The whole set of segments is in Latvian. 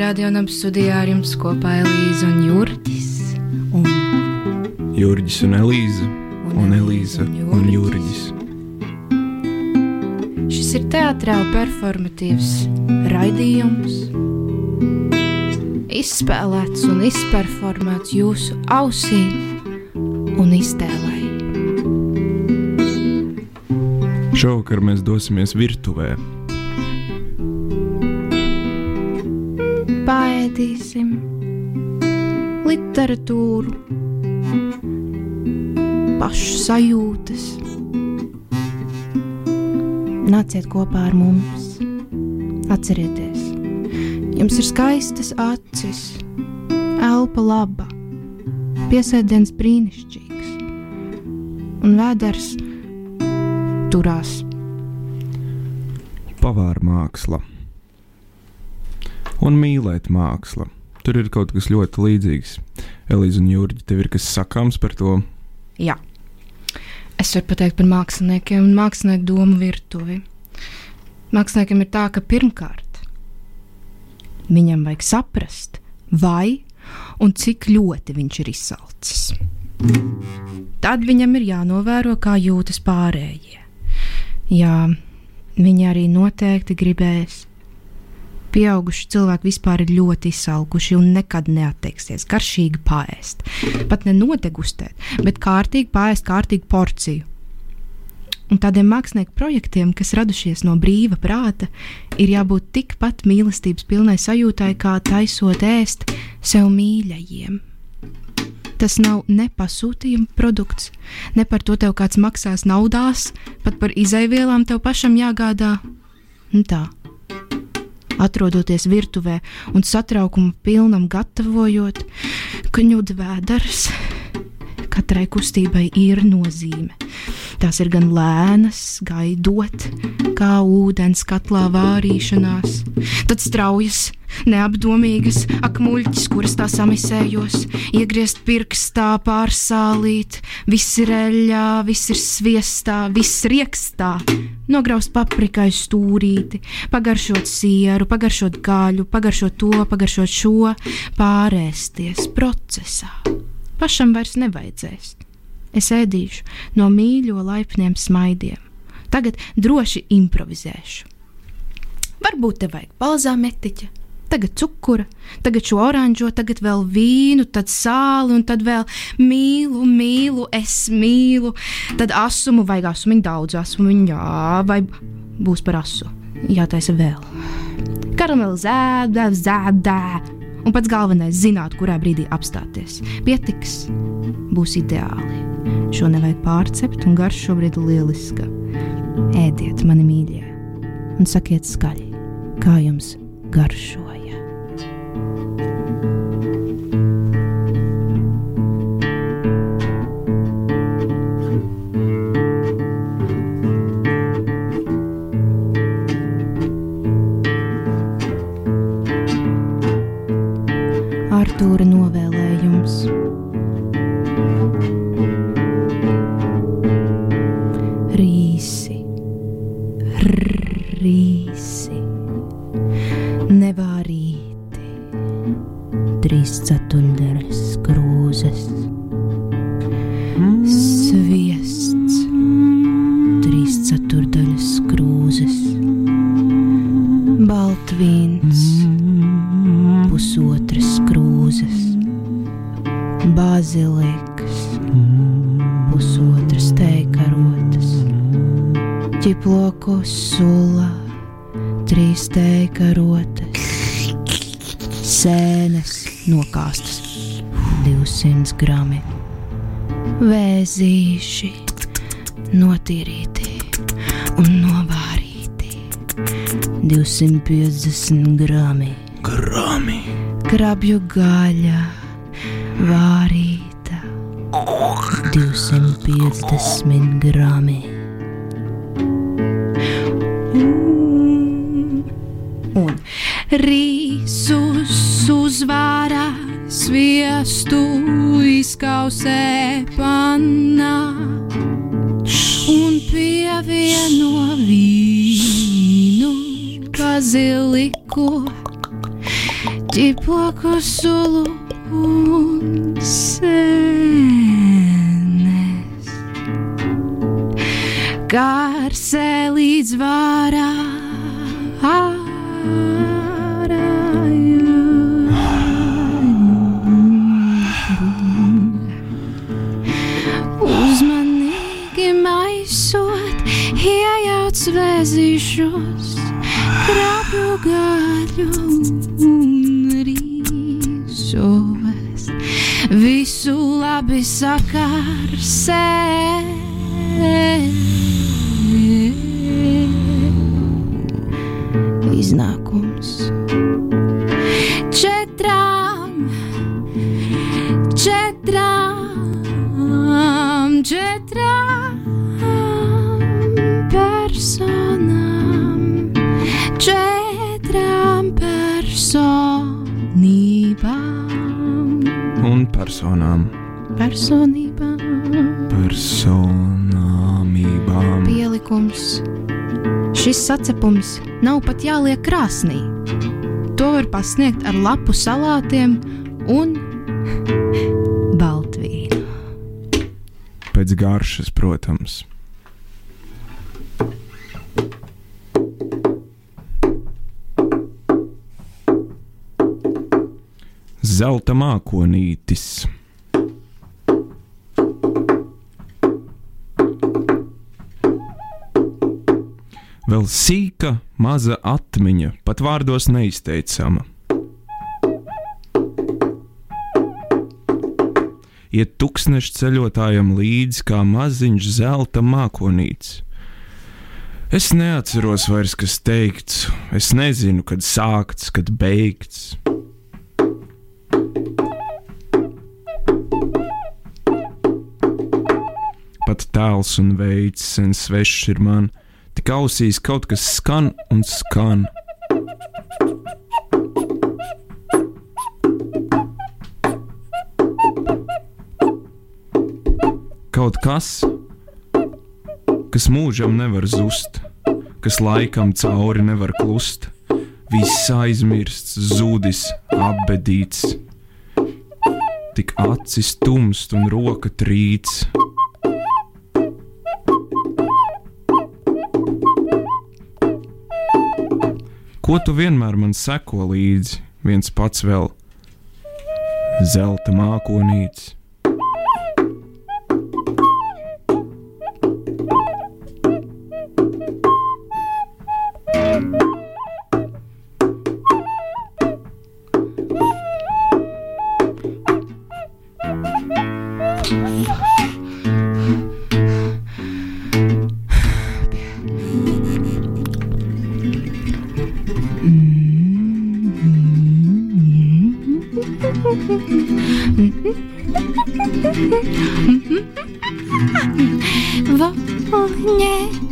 Sveicināti radionam studijā ar jums kopā Elīza un Jurģis. Un Jurģis un Elīza un Elīza un Jurģis. Šis ir teātrāli performatīvs raidījums, izspēlēts un izperformēts jūsu ausīm un iztēlē. Šovakar mēs dosimies virtuvē. Pētīsim literatūru, pašu sajūtas. Nāciet kopā ar mums. Atcerieties, jums ir skaistas acis, elpa laba, piesēdiens brīnišķīgs un vēders turās. Pavāra māksla un mīlēt māksla. Tur ir kaut kas ļoti līdzīgs. Elīze un Jurģi, tev ir kas sakāms par to? Jā. Es varu pateikt par māksliniekiem un mākslinieku domu virtuvi. Māksliniekam ir tā, ka pirmkārt viņam vajag saprast, vai un cik ļoti viņš ir izsalcis. Tad viņam ir jānovēro, kā jūtas pārējie. Jā, viņi arī noteikti gribēs. Pieauguši cilvēki vispār ir ļoti izsalkuši un nekad neatteiksies garšīgi pāriest. Pat ne nodegustēt, bet kārtīgi pāriest kārtīgu porciju. Un tādiem mākslinieku projektiem, kas radušies no brīva prāta, ir jābūt tikpat mīlestības pilnai sajūtai, kā taisot ēst sev mīļajiem. Tas nav ne pasūtījuma produkts, ne par to tev kāds maksās naudās, pat par izaivielām tev pašam jāgādā. Un tā. Atrodoties virtuvē un satraukuma pilnam gatavojot, ka ņudvēdars katrai kustībai ir nozīme. Tās ir gan lēnas, gaidot, kā ūdens katlā vārīšanās, tad straujas, neapdomīgas, akmuļķis, kuras tā samisējos, iegriezt pirkstā, pārsālīt, viss ir eļļā, viss ir sviestā, viss riekstā, nograust paprikai stūrīti, pagaršot sieru, pagaršot gaļu, pagaršot to, pagaršot šo, pārēsties procesā. Pašam vairs nevajadzēs. Es ēdīšu no mīļo laipniem smaidiem. Tagad droši improvizēšu. Varbūt te vajag balzāmetiķa, tagad cukura, tagad šo oranžo, tagad vēl vīnu, tad sāli un tad vēl mīlu, mīlu, es mīlu. Tad asumu vajag asumiņu daudz, asumiņu, jā, vai būs par asu. Jātaisa vēl. Karamelizēta, zēda. Un pats galvenais - zināt, kurā brīdī apstāties. Pietiks, būs ideāli. Šo nevajag pārcept, un garš šobrīd ir lieliska. Ēdiet, mani mīļie, un sakiet skaļi, kā jums garšoja. door een vēzīši notīrīti un novārīti 250 grami Grāmi! krabju gaļa, vārīta, 250 grami. Un rīsus uzvārā, sviestu izkausē panā un pievieno vīnu, baziliku ķipoku sulu un sēnes. Kārsē līdz vārā. Iejauc vēzīšos, krāpju gaļu un rīsos. Visu labi sakarsē. Iznākums personām. personībām. Personāmībām. Pielikums. Šis sacepums nav pat jāliek krāsnī. To var pasniegt ar lapu salātiem un baltvīnu. Pēc garšas, protams. Zelta mākonītis. Vēl sīka, maza atmiņa, pat vārdos neizteicama. Iet tūkstošiem ceļotājiem līdzi kā maziņš zelta mākonīts. Es neatceros vairs, kas teikts, es nezinu, kad sākts, kad beigts. Pat tēls un veids sen svešs ir man, tik ausīs kaut kas skan un skan. Kaut kas, kas mūžam nevar zust, kas laikam cauri nevar klust, viss aizmirsts, zudis, apbedīts. Tik acis tumst un roka trīc. Ko tu vienmēr man seko līdzi, viens pats vēl zelta mākonīts? 我不听。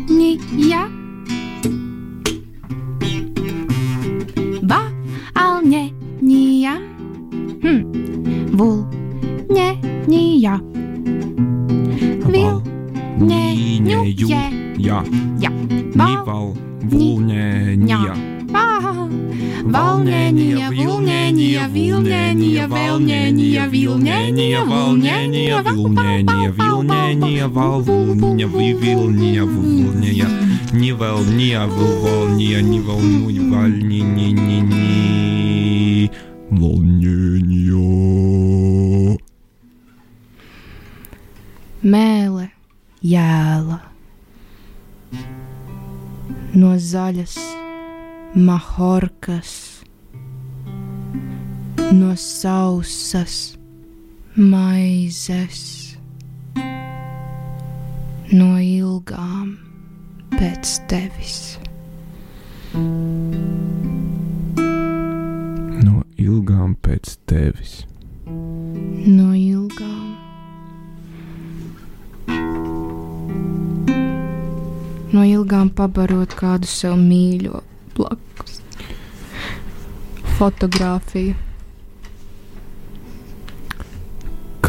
Nivelņa, vilvolņa, nivelņa, vaļņa, ni, ni, ni, volņēņa. Mēle, jēla. No zaļas mahorkas, no sausas maizes, no ilgām pēc tevis. No ilgām pēc tevis. No ilgām. No ilgām pabarot kādu sev mīļo blakus. Fotogrāfija.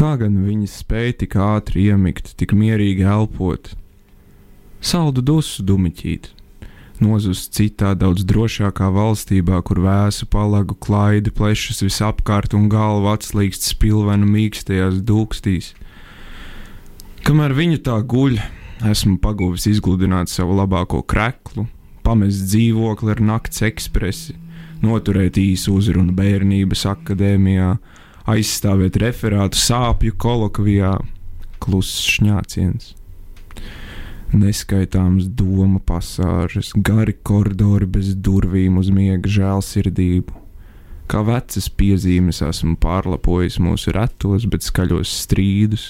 Kā gan viņi spēja tik ātri iemigt, tik mierīgi elpot? Saldu dusu dumiķīt, nozust citā, daudz drošākā valstībā, kur vēsu palagu klaidi plešas visapkārt un galva atslīgst spilvenu mīkstajās dūkstīs. Kamēr viņa tā guļ, esmu paguvis izgludināt savu labāko kreklu, pamest dzīvokli ar nakts ekspresi, noturēt īsu uzrunu bērnības akadēmijā, aizstāvēt referātu sāpju kolokvijā, kluss šņāciens. Neskaitāms doma pasāžas, gari koridori bez durvīm uz miega žēlsirdību. Kā vecas piezīmes esmu pārlapojis mūsu retos, bet skaļos strīdus.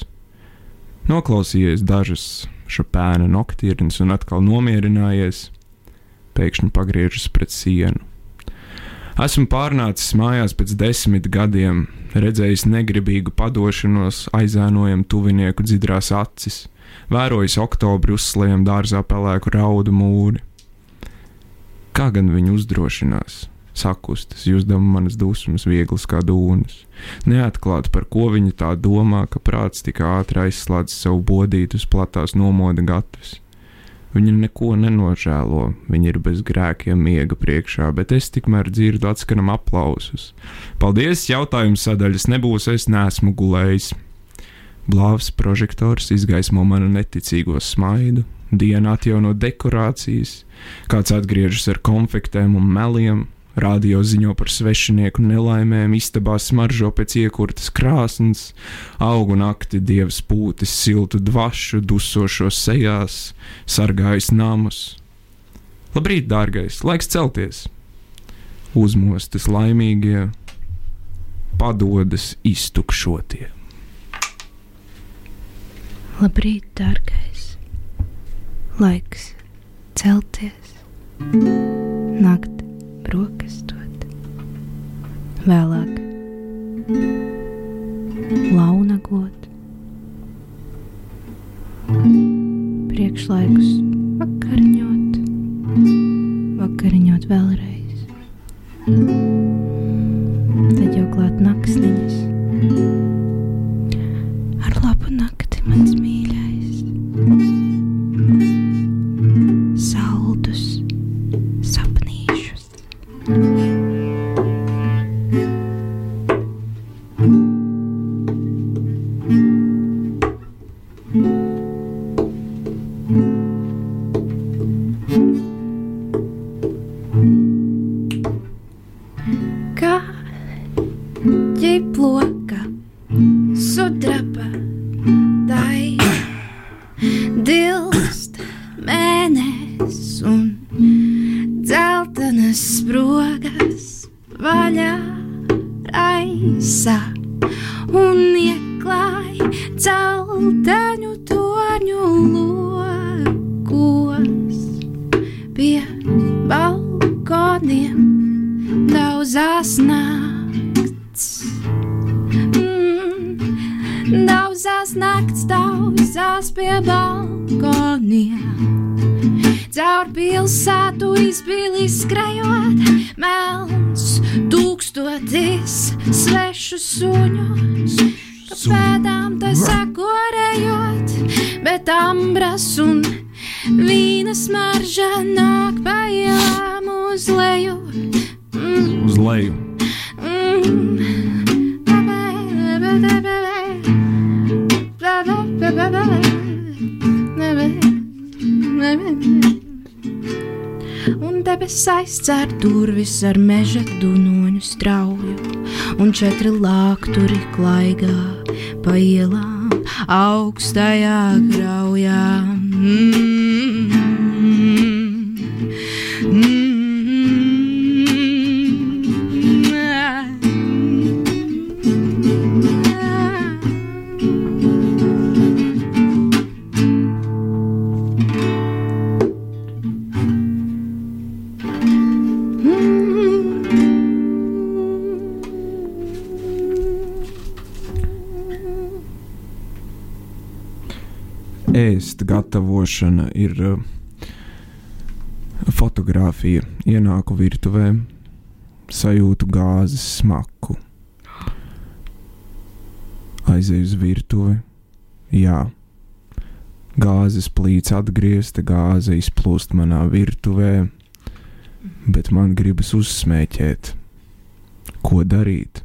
Noklausījies dažas šapēna noktirnes un atkal nomierinājies, pēkšņi pagriežas pret sienu. Esmu pārnācis mājās pēc desmit gadiem, redzējis negribīgu padošanos, aizēnojam tuvinieku dzidrās acis, vērojis oktobra uzslējumu dārzā pelēku raudu mūri. Kā gan viņi uzdrošinās? Sakustas, jūzdama manas dusmas, vieglas kā dūnas. Neatklāt, par ko viņa tā domā, ka prāts tik ātri aizslēdz savu bodītu uz platās nomoda gatavs. Viņa neko nenožēlo, viņa ir bez grēkiem miega priekšā, bet es tikmēr dzirdu atskanam aplausus. Paldies, jautājums sadaļas nebūs, es neesmu gulējis. Blāvs prožektors izgaismo manu neticīgo smaidu, diena atjauno dekorācijas, kāds atgriežas ar konfektēm un meliem, Radio ziņo par svešinieku nelaimēm, istabā smaržo pēc iekurtas krāsnes, augu nakti dievs pūtis siltu dvašu, dusošo sejās, sargājis namus. Labrīt, dārgais, laiks celties! Uzmostas laimīgie, padodas iztukšotie. Labrīt, dārgais! Laiks celties! Nakt brokastot. Vēlāk launagot, priekšlaikus vakariņot, vakariņot vēlreiz. Balkoniem daudzās nakts. Mm, daudzās nakts, daudzās pie balkoniem. Caur pilsētu izbīli skrejot, melns tūkstotis svešu suņus. Pēdām tai sakorējot, bet ambras un vīna smarža nāk pa ielām uz leju. Mm, Uz leju! Un debesis aizcer durvis ar meža dunoņu strauju, un četri lākturi klaigā pa ielām augstajā graujā. Mm. Gatavošana ir uh, fotografija. Ienāku virtuvē, sajūtu gāzes smaku. Aizēju uz virtuvi, jā. Gāzes plīts atgriezta, gāze izplūst manā virtuvē, bet man gribas uzsmēķēt. Ko darīt?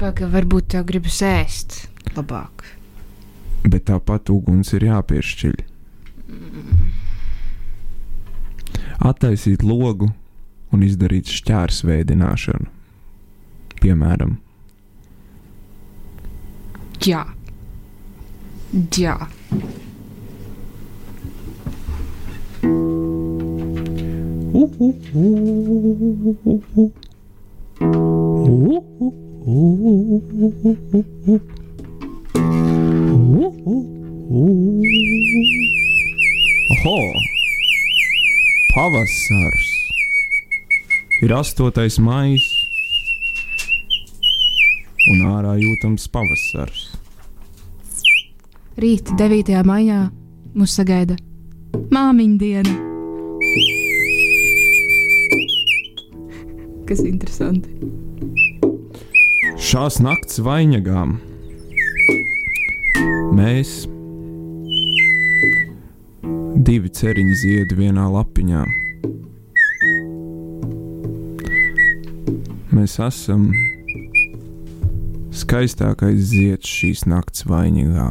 Pagaid, varbūt tev gribas ēst labāk. Bet tāpat uguns ir jāpiešķiļ. Attaisīt logu un izdarīt šķērs veidināšanu. Piemēram, Jā. Jā. Oho! Pavasars! Ir 8. maija, un ārā jūtams pavasars. Rīt, 9. maijā, mūs sagaida māmiņa diena. Kas interesanti. Šās nakts vainagām mēs divi ceriņi ziedi vienā lapiņā. Mēs esam skaistākais zieds šīs nakts vainagā.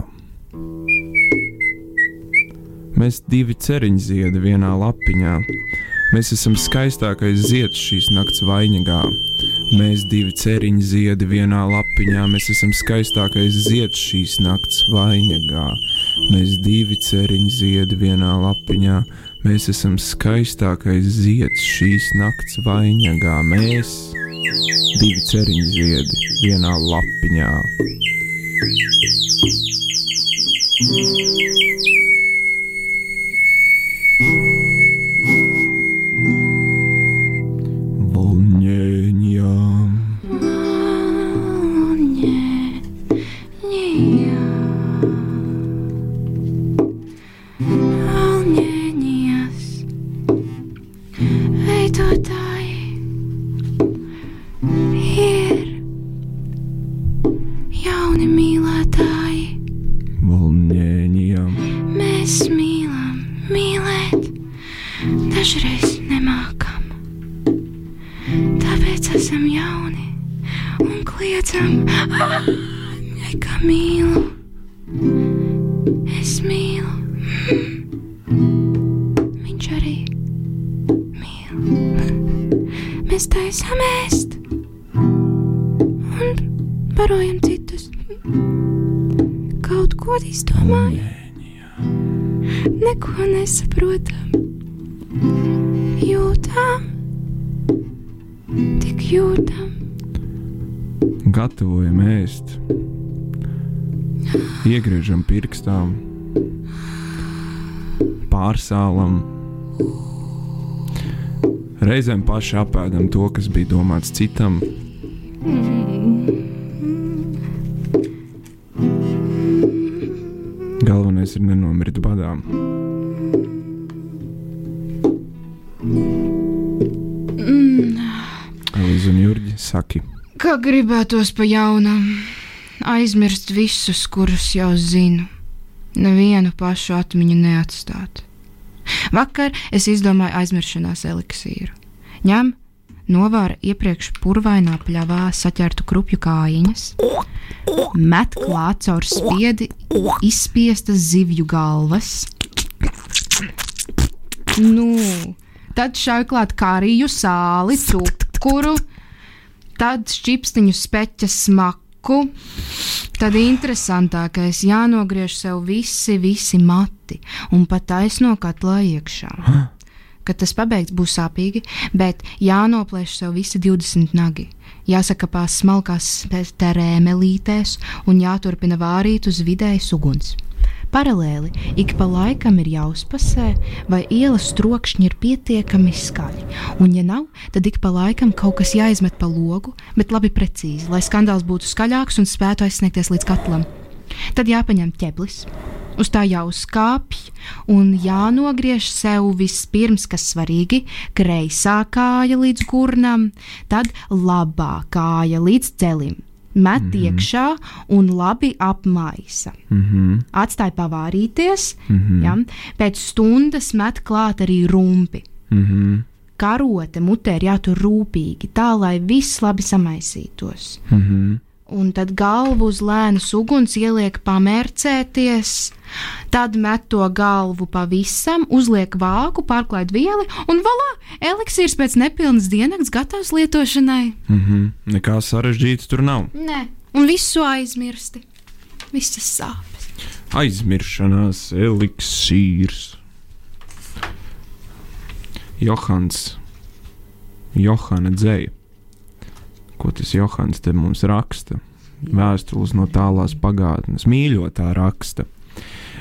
Mēs divi ceriņi ziedi vienā lapiņā. Mēs esam skaistākais zieds šīs nakts vainagā. Mēs divi ceriņi ziedi vienā lapiņā, mēs esam skaistākais zieds šīs nakts vainagā. Mēs divi ceriņi ziedi vienā lapiņā, mēs esam skaistākais zieds šīs nakts vainagā. Mēs divi ceriņi ziedi vienā lapiņā. thank you neko nesaprotam. Jūtam, tik jūtam, Gatavojam ēst. Iegriežam pirkstām, pārsālam. Reizēm paši apēdam to, kas bija domāts citam. Galvenais ir nenomirt badām. Saki, kā gribētos pa jaunam, aizmirst visus, kurus jau zinu, nevienu pašu atmiņu neatstāt. Vakar es izdomāju aizmiršanās eliksīru. Ņem, novāra iepriekš purvainā pļavā saķertu krupju kājiņas, met klāt caur spiedi izspiestas zivju galvas. Nu, tad šauj klāt kāriju sāli, cukuru, tad šķipstiņu speķa smaku. Tad interesantākais jānogriež sev visi, visi mati un pat taisno katlā iekšā. Kad tas pabeigts, būs sāpīgi, bet jānoplēš sev visi 20 nagi. Jāsakapās smalkās terēmelītēs un jāturpina vārīt uz vidējas uguns. Paralēli ik pa laikam ir jāuzpasē, vai ielas trokšņi ir pietiekami skaļi, un, ja nav, tad ik pa laikam kaut kas jāizmet pa logu, bet labi precīzi, lai skandāls būtu skaļāks un spētu aizsniegties līdz katlam. Tad jāpaņem ķeblis, uz tā jāuzkāpj un jānogriež sev vispirms, kas svarīgi, kreisā kāja līdz gurnam, tad labā kāja līdz celim. Met mm -hmm. iekšā un labi apmaisa. Mm -hmm. Atstāja pavārīties, Mm -hmm. ja? pēc stundas met klāt arī rumpi. Mm -hmm. Karote mutē ir jātur rūpīgi, tā lai viss labi samaisītos. Mm -hmm. Un tad galvu uz lēnas uguns ieliek pamērcēties, tad met to galvu pavisam, uzliek vāku, pārklāj vieli, un valā, eliksīrs pēc nepilnas diennakts gatavs lietošanai. Mm -hmm. Nekā sarežģīts tur nav. Nē, un visu aizmirsti. Visas sāpes. Aizmiršanās eliksīrs. Johans, Johana dzēja. Ko tas Johans te mums raksta? Vēstules no tālās pagātnes, mīļotā raksta.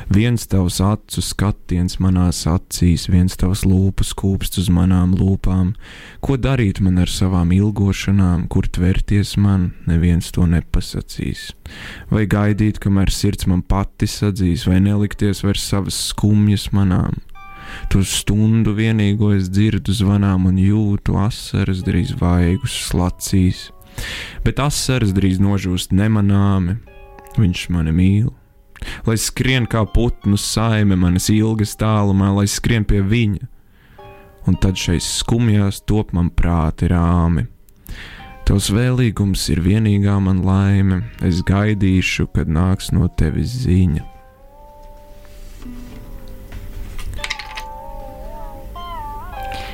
Viens tavs acu skatiens manās acīs, viens tavs lūpas kūpsts uz manām lūpām. Ko darīt man ar savām ilgošanām, kur tvērties man, neviens to nepasakīs. Vai gaidīt, kamēr sirds man pati sadzīs, vai nelikties vairs savas skumjas manām. To stundu vienīgo es dzirdu zvanām un jūtu asaras drīz vaigus slacīs, bet asaras drīz nožūst nemanāmi. Viņš mani mīl. Lai skrien kā putnu saime manas ilgas tālumā, lai skrien pie viņa, un tad šais skumjās top man prāti rāmi. Tavs vēlīgums ir vienīgā man laime, es gaidīšu, kad nāks no tevis ziņa.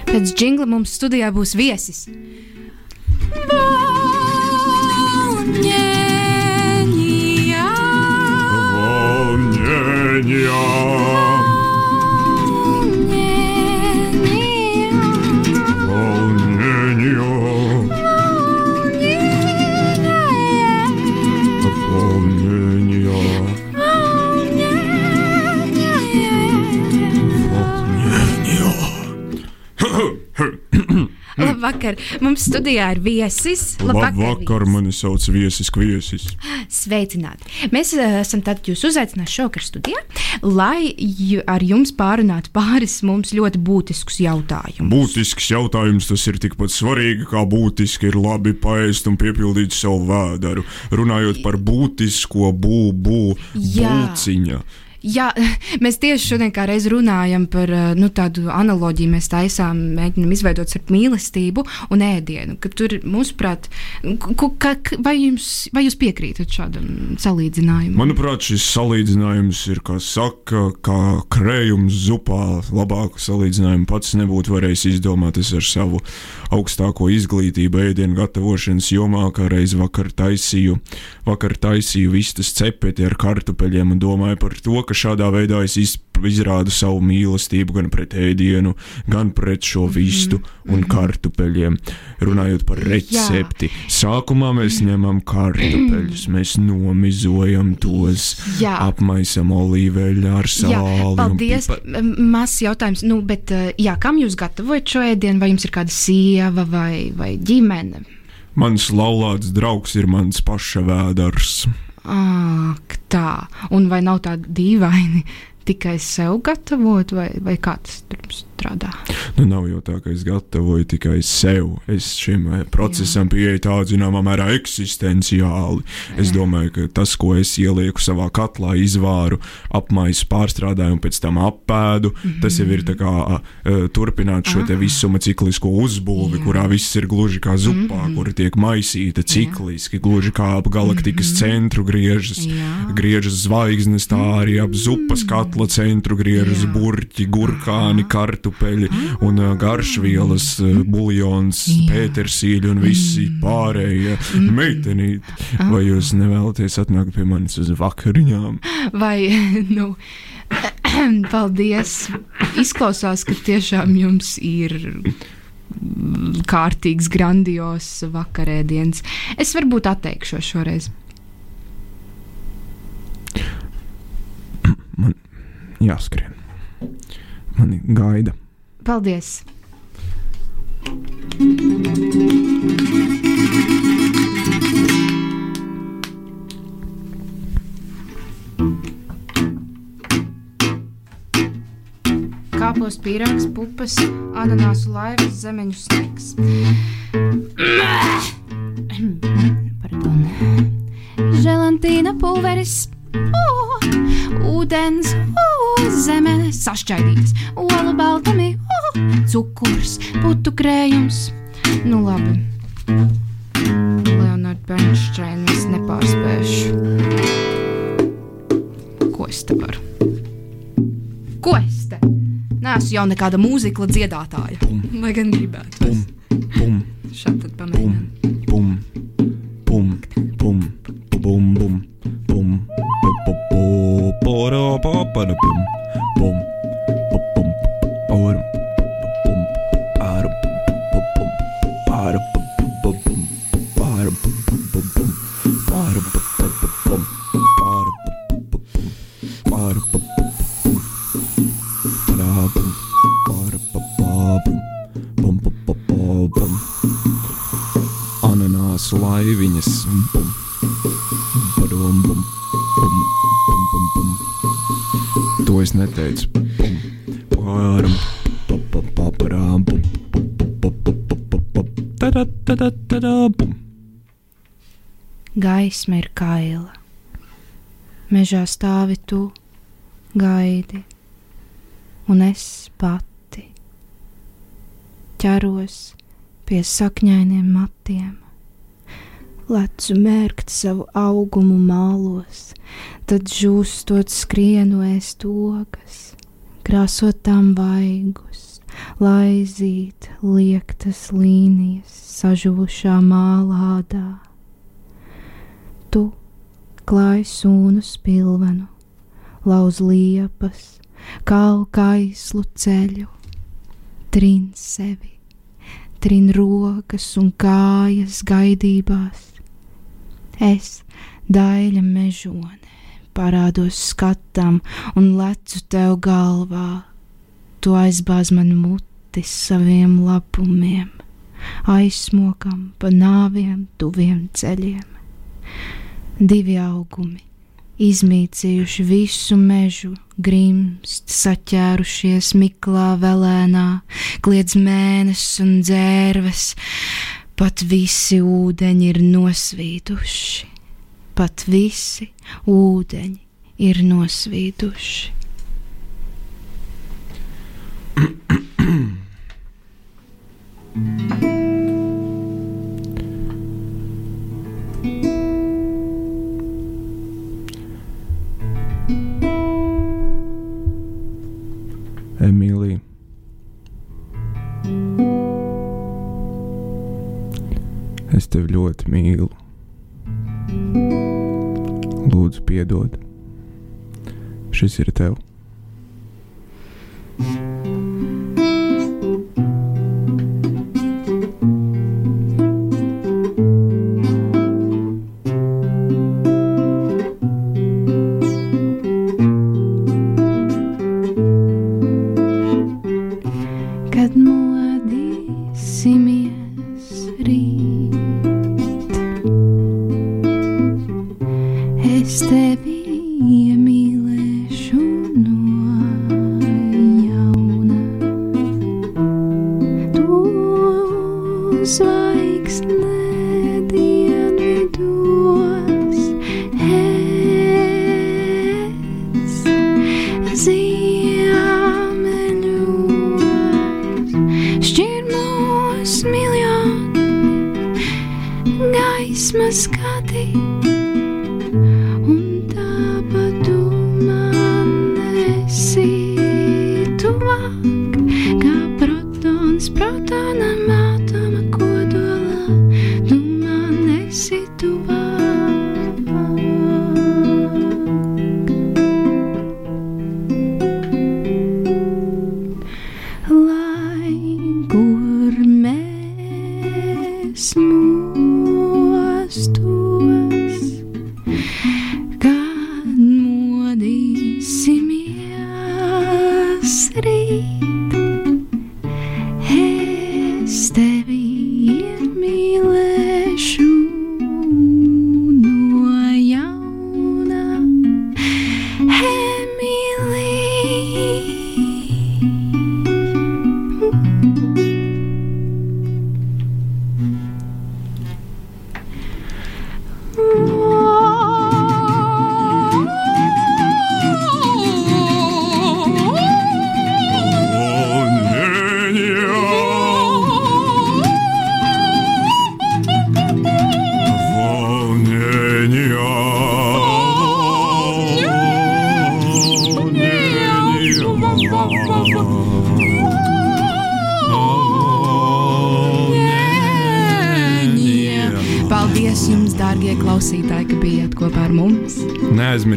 Pēc jingla mums studijā būs viesis. Labvakar! Mums studijā ir viesis. Labvakar, mani sauc Viesis Kviesis. Sveicināti! Mēs uh, esam tad jūs uzaicinājuši šovakar studijā, lai ar jums pārunātu pāris mums ļoti būtiskus jautājumus. Būtisks jautājums tas ir tikpat svarīgi, kā būtiski ir labi paēst un piepildīt savu vēderu. Runājot par būtisko būbu, Jā. Jā, mēs tieši šodien kā reiz runājam par uh, nu, tādu analoģiju. Mēs taisām, mēģinām izveidot starp mīlestību un ēdienu. Tur, mūsuprāt, ka, vai, jums, vai jūs piekrītat šādam salīdzinājumam? Manuprāt, šis salīdzinājums ir, kā saka, kā krējums zupā. Labāku salīdzinājumu pats nebūtu varējis izdomāt. Es ar savu augstāko izglītību ēdienu gatavošanas jomā, kā reiz vakar taisīju, vakar taisīju vistas cepeti ar kartupeļiem un domāju par to, ka šādā veidā es iz, izrādu savu mīlestību gan pret ēdienu, gan pret šo vistu un kartupeļiem. Runājot par recepti, sākumā mēs ņemam kartupeļus, mēs nomizojam tos, Jā. apmaisam olīveļu ar Jā, sāli. paldies. Mazs jautājums, nu, bet, uh, jā, kam jūs gatavojat šo ēdienu? Vai jums ir kāda sieva vai, vai ģimene? Mans laulāts draugs ir mans paša vēders. Ak, tā. Un vai nav tā dīvaini tikai sev gatavot, vai, vai kā tas tur strādā? Nu, nav jau tā, ka es gatavoju tikai sev. Es šim eh, procesam pieeju tādā zināmā mērā eksistenciāli. Es domāju, ka tas, ko es ielieku savā katlā, izvāru, apmaisu, pārstrādāju un pēc tam apēdu, mm -hmm. tas jau ir tā kā uh, turpināt šo te visuma ciklisko uzbūvi, Jā. kurā viss ir gluži kā zupā, mm -hmm. kur tiek maisīta cikliski, gluži kā ap galaktikas mm -hmm. centru griežas, Jā. griežas zvaigznes, tā arī ap zupas katla centru griežas burķi, gurkāni, kartupeļi un garšvielas, buljons, Jā. pētersīļi un visi pārējie meitenīti. Vai jūs nevēlaties atnākt pie manis uz vakariņām? Vai, nu, paldies. Izklausās, ka tiešām jums ir mm, kārtīgs, grandios vakarēdiens. Es varbūt atteikšos šoreiz. Man jāskrien. Mani gaida. Paldies! Kāpos pīrāgs, pupas, ananāsu laivas, zemeņu sniegs. Pardon. Ūdens, o, zeme sašķaidītas, ola baltumi, o, cukurs, putu krējums. Nu labi. Leonard Bernstein es nepārspēšu. Ko es te varu? Ko es te? Nē, esmu jau nekāda mūzikla dziedātāja. Lai gan gribētu. Bum, bum, Šādi tad pamēģinām. Panapum. Tada, tada, tada, bum. Gaisma ir kaila. Mežā stāvi tu, gaidi, un es pati ķeros pie sakņainiem matiem. Lecu mērkt savu augumu mālos, tad žūstot skrienu ēst ogas, krāsot tam vaigus, laizīt liektas līnijas sažuvušā mālādā tu klāj sūnu spilvenu, lauz liepas, kalkaislu ceļu, trin sevi, trin rokas un kājas gaidībās. Es, daļa mežone, parādos skatam un lecu tev galvā, tu aizbāz man muti saviem lapumiem, aizsmokam pa nāviem tuviem ceļiem. Divi augumi, izmīcījuši visu mežu, grimst, saķērušies miklā velēnā, kliedz mēnesis un dzērves, pat visi ūdeņi ir nosvīduši, pat visi ūdeņi ir nosvīduši. Emīlija. Es tevi ļoti mīlu. Lūdzu, piedod. Šis ir tev.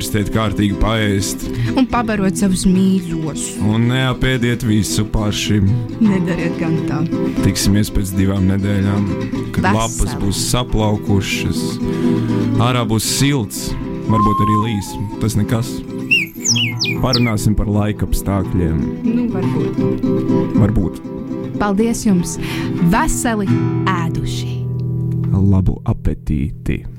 Neaizmirstiet kārtīgi paēst un pabarot savus mīļos. un neapēdiet visu paši. Nedariet gan tā. Tiksimies pēc divām nedēļām, kad Veseli. lapas būs saplaukušas, ārā būs silts, varbūt arī līs. Tas nekas. Parunāsim par laika apstākļiem. Nu, varbūt. Varbūt Paldies jums! Veseli ēduši! labu apetīti!